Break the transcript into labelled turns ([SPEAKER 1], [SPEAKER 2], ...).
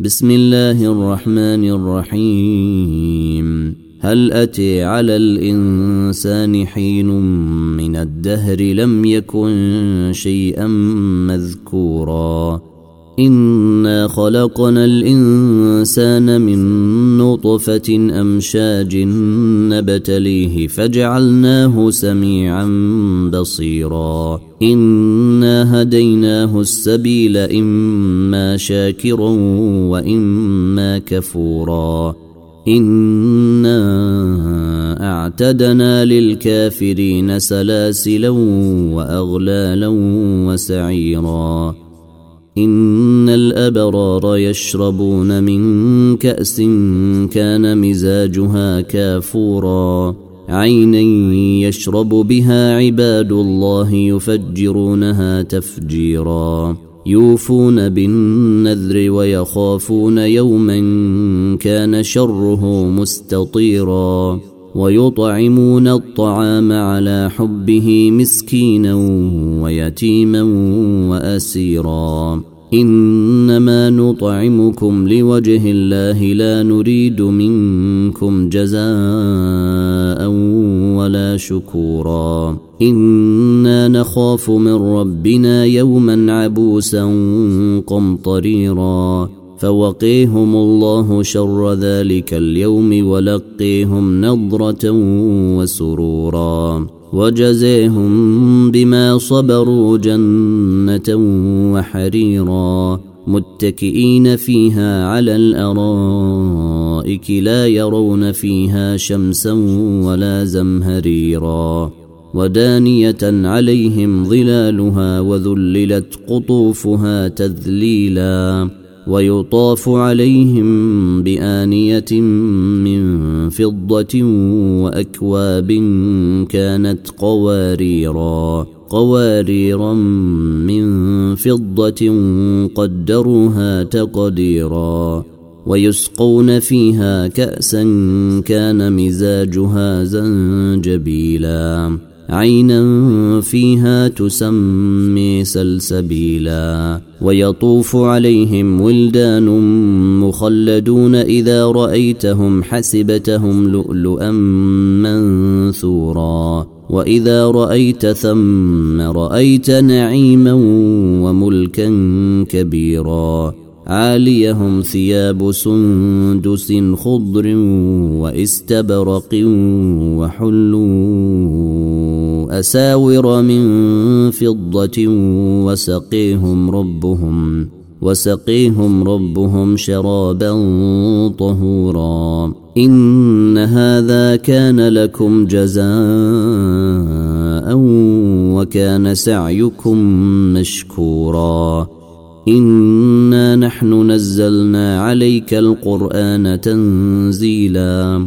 [SPEAKER 1] بسم الله الرحمن الرحيم. هل أتي على الإنسان حين من الدهر لم يكن شيئا مذكورا؟ انا خلقنا الانسان من نطفه امشاج نبتليه فجعلناه سميعا بصيرا انا هديناه السبيل اما شاكرا واما كفورا انا اعتدنا للكافرين سلاسلا واغلالا وسعيرا إن الأبرار يشربون من كأس كان مزاجها كافورا. عينا يشرب بها عباد الله يفجرونها تفجيرا. يوفون بالنذر ويخافون يوما كان شره مستطيرا. ويطعمون الطعام على حبه مسكينا ويتيما وأسيرا. إنما نطعمكم لوجه الله لا نريد منكم جزاء ولا شكورا. إنا نخاف من ربنا يوما عبوسا قمطريرا. فوقيهم الله شر ذلك اليوم ولقيهم نضرة وسرورا وجزيهم بما صبروا جنة وحريرا متكئين فيها على الأرائك لا يرون فيها شمسا ولا زمهريرا ودانية عليهم ظلالها وذللت قطوفها تذليلا ويطاف عليهم بآنية من فضة وأكواب كانت قواريرا قواريرا من فضة قدروها تقديرا ويسقون فيها كأسا كان مزاجها زنجبيلا. عينا فيها تسمي سلسبيلا ويطوف عليهم ولدان مخلدون إذا رأيتهم حسبتهم لؤلؤا منثورا وإذا رأيت ثم رأيت نعيما وملكا كبيرا عاليهم ثياب سندس خضر واستبرق وحلوا أساور من فضة وسقيهم ربهم وسقيهم ربهم شرابا طهورا. إن هذا كان لكم جزاء وكان سعيكم مشكورا. إنا نحن نزلنا عليك القرآن تنزيلا.